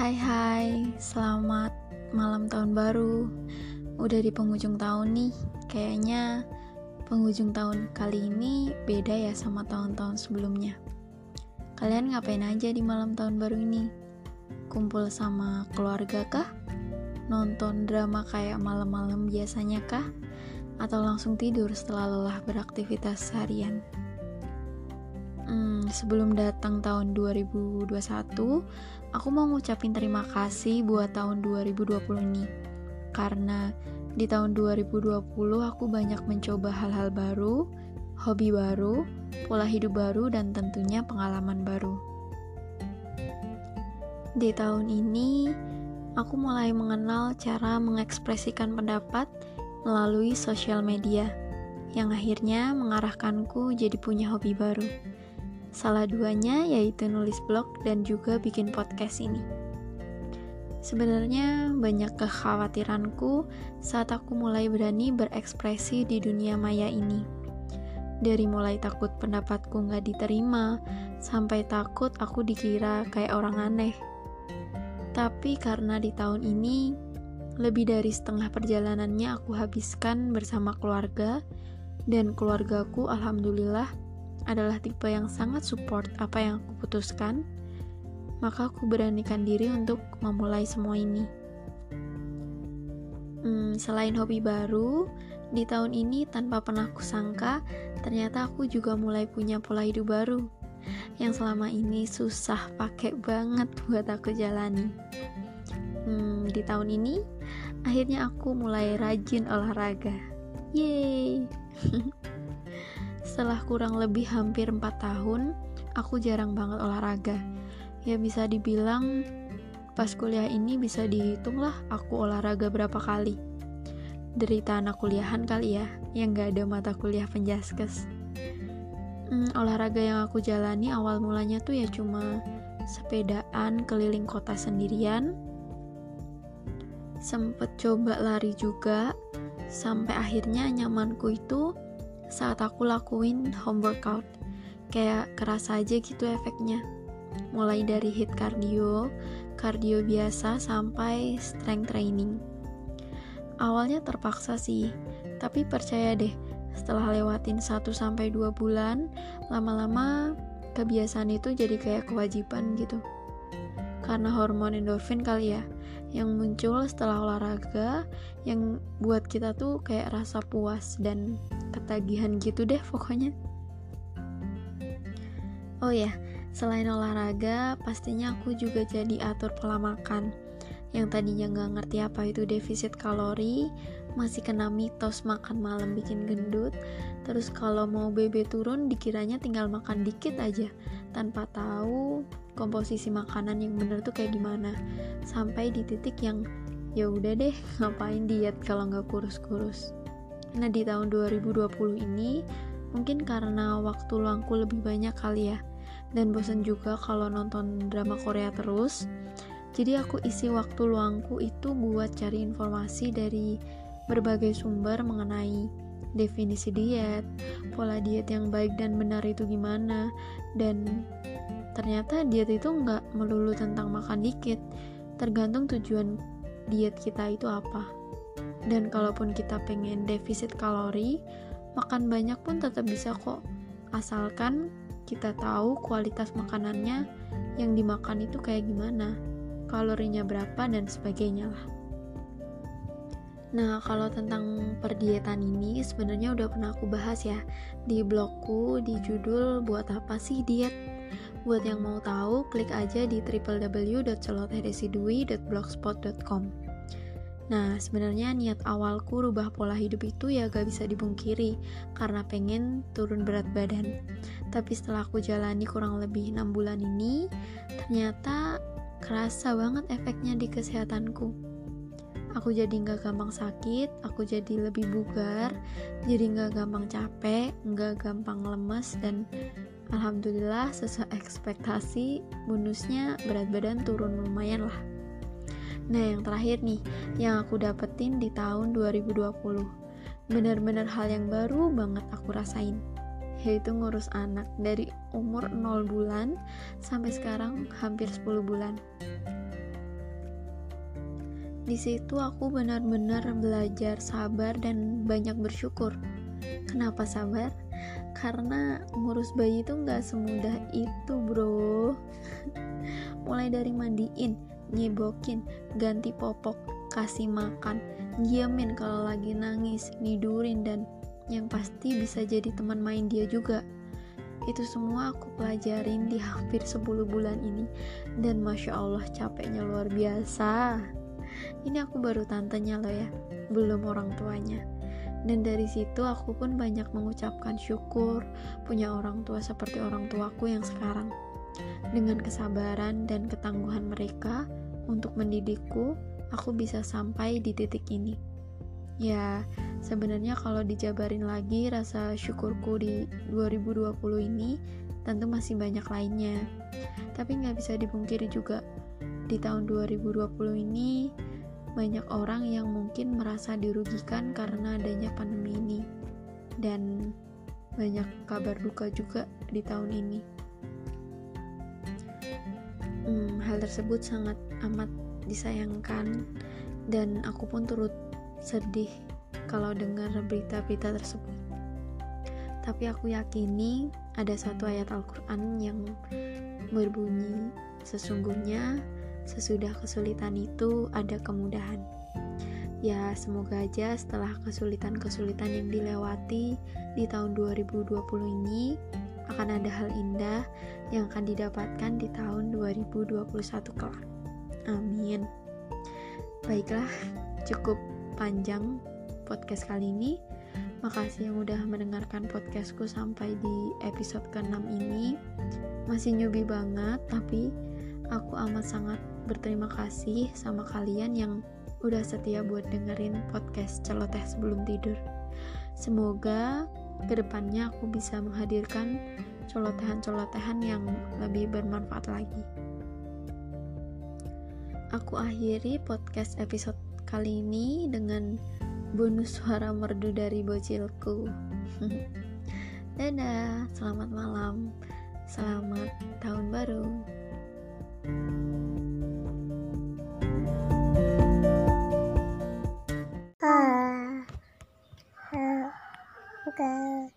Hai hai, selamat malam tahun baru Udah di penghujung tahun nih Kayaknya penghujung tahun kali ini beda ya sama tahun-tahun sebelumnya Kalian ngapain aja di malam tahun baru ini? Kumpul sama keluarga kah? Nonton drama kayak malam-malam biasanya kah? Atau langsung tidur setelah lelah beraktivitas seharian? Hmm, sebelum datang tahun 2021, aku mau ngucapin terima kasih buat tahun 2020 ini. Karena di tahun 2020 aku banyak mencoba hal-hal baru, hobi baru, pola hidup baru, dan tentunya pengalaman baru. Di tahun ini, aku mulai mengenal cara mengekspresikan pendapat melalui sosial media, yang akhirnya mengarahkanku jadi punya hobi baru Salah duanya yaitu nulis blog dan juga bikin podcast ini. Sebenarnya banyak kekhawatiranku saat aku mulai berani berekspresi di dunia maya ini. Dari mulai takut pendapatku nggak diterima, sampai takut aku dikira kayak orang aneh. Tapi karena di tahun ini, lebih dari setengah perjalanannya aku habiskan bersama keluarga, dan keluargaku alhamdulillah adalah tipe yang sangat support apa yang aku putuskan, maka aku beranikan diri untuk memulai semua ini. Hmm, selain hobi baru, di tahun ini tanpa pernah kusangka, ternyata aku juga mulai punya pola hidup baru yang selama ini susah pakai banget buat aku jalani. Hmm, di tahun ini, akhirnya aku mulai rajin olahraga. Yeay! Setelah kurang lebih hampir 4 tahun, aku jarang banget olahraga. Ya bisa dibilang pas kuliah ini bisa dihitung lah aku olahraga berapa kali. Derita anak kuliahan kali ya, yang gak ada mata kuliah penjaskes. Hmm, olahraga yang aku jalani awal mulanya tuh ya cuma sepedaan keliling kota sendirian. Sempet coba lari juga, sampai akhirnya nyamanku itu saat aku lakuin home workout. Kayak kerasa aja gitu efeknya. Mulai dari hit cardio, cardio biasa sampai strength training. Awalnya terpaksa sih, tapi percaya deh, setelah lewatin 1 sampai 2 bulan, lama-lama kebiasaan itu jadi kayak kewajiban gitu. Karena hormon endorfin kali ya, yang muncul setelah olahraga yang buat kita tuh kayak rasa puas dan ketagihan gitu deh pokoknya. Oh ya selain olahraga pastinya aku juga jadi atur pola makan. Yang tadinya nggak ngerti apa itu defisit kalori masih kena mitos makan malam bikin gendut. Terus kalau mau BB turun dikiranya tinggal makan dikit aja tanpa tahu komposisi makanan yang bener tuh kayak gimana. Sampai di titik yang ya udah deh ngapain diet kalau nggak kurus-kurus Nah di tahun 2020 ini mungkin karena waktu luangku lebih banyak kali ya dan bosan juga kalau nonton drama Korea terus. Jadi aku isi waktu luangku itu buat cari informasi dari berbagai sumber mengenai definisi diet, pola diet yang baik dan benar itu gimana, dan ternyata diet itu nggak melulu tentang makan dikit, tergantung tujuan diet kita itu apa. Dan kalaupun kita pengen defisit kalori, makan banyak pun tetap bisa kok. Asalkan kita tahu kualitas makanannya yang dimakan itu kayak gimana, kalorinya berapa dan sebagainya lah. Nah, kalau tentang perdietan ini sebenarnya udah pernah aku bahas ya di blogku di judul buat apa sih diet. Buat yang mau tahu, klik aja di www.celoteresidui.blogspot.com. Nah, sebenarnya niat awalku rubah pola hidup itu ya gak bisa dipungkiri karena pengen turun berat badan. Tapi setelah aku jalani kurang lebih 6 bulan ini, ternyata kerasa banget efeknya di kesehatanku. Aku jadi gak gampang sakit, aku jadi lebih bugar, jadi gak gampang capek, gak gampang lemes, dan alhamdulillah sesuai ekspektasi, bonusnya berat badan turun lumayan lah. Nah, yang terakhir nih, yang aku dapetin di tahun 2020. Bener-bener hal yang baru banget aku rasain. Yaitu ngurus anak dari umur 0 bulan sampai sekarang hampir 10 bulan. di situ aku benar-benar belajar sabar dan banyak bersyukur. Kenapa sabar? Karena ngurus bayi itu nggak semudah itu, bro. Mulai dari mandiin, nyebokin, ganti popok, kasih makan, diamin kalau lagi nangis, nidurin dan yang pasti bisa jadi teman main dia juga. Itu semua aku pelajarin di hampir 10 bulan ini dan masya Allah capeknya luar biasa. Ini aku baru tantenya loh ya belum orang tuanya. Dan dari situ aku pun banyak mengucapkan syukur punya orang tua seperti orang tuaku yang sekarang dengan kesabaran dan ketangguhan mereka untuk mendidikku aku bisa sampai di titik ini. Ya sebenarnya kalau dijabarin lagi rasa syukurku di 2020 ini tentu masih banyak lainnya. Tapi nggak bisa dipungkiri juga di tahun 2020 ini banyak orang yang mungkin merasa dirugikan karena adanya pandemi ini. Dan banyak kabar duka juga di tahun ini hmm, hal tersebut sangat amat disayangkan dan aku pun turut sedih kalau dengar berita-berita tersebut tapi aku yakini ada satu ayat Al-Quran yang berbunyi sesungguhnya sesudah kesulitan itu ada kemudahan. Ya, semoga aja setelah kesulitan-kesulitan yang dilewati di tahun 2020 ini akan ada hal indah yang akan didapatkan di tahun 2021 kelak. Amin. Baiklah, cukup panjang podcast kali ini. Makasih yang udah mendengarkan podcastku sampai di episode ke-6 ini. Masih newbie banget, tapi aku amat sangat berterima kasih sama kalian yang udah setia buat dengerin podcast celoteh sebelum tidur. Semoga ke depannya aku bisa menghadirkan colotehan-colotehan yang lebih bermanfaat lagi. Aku akhiri podcast episode kali ini dengan bonus suara merdu dari bocilku. Dadah, selamat malam, selamat tahun baru. Bye.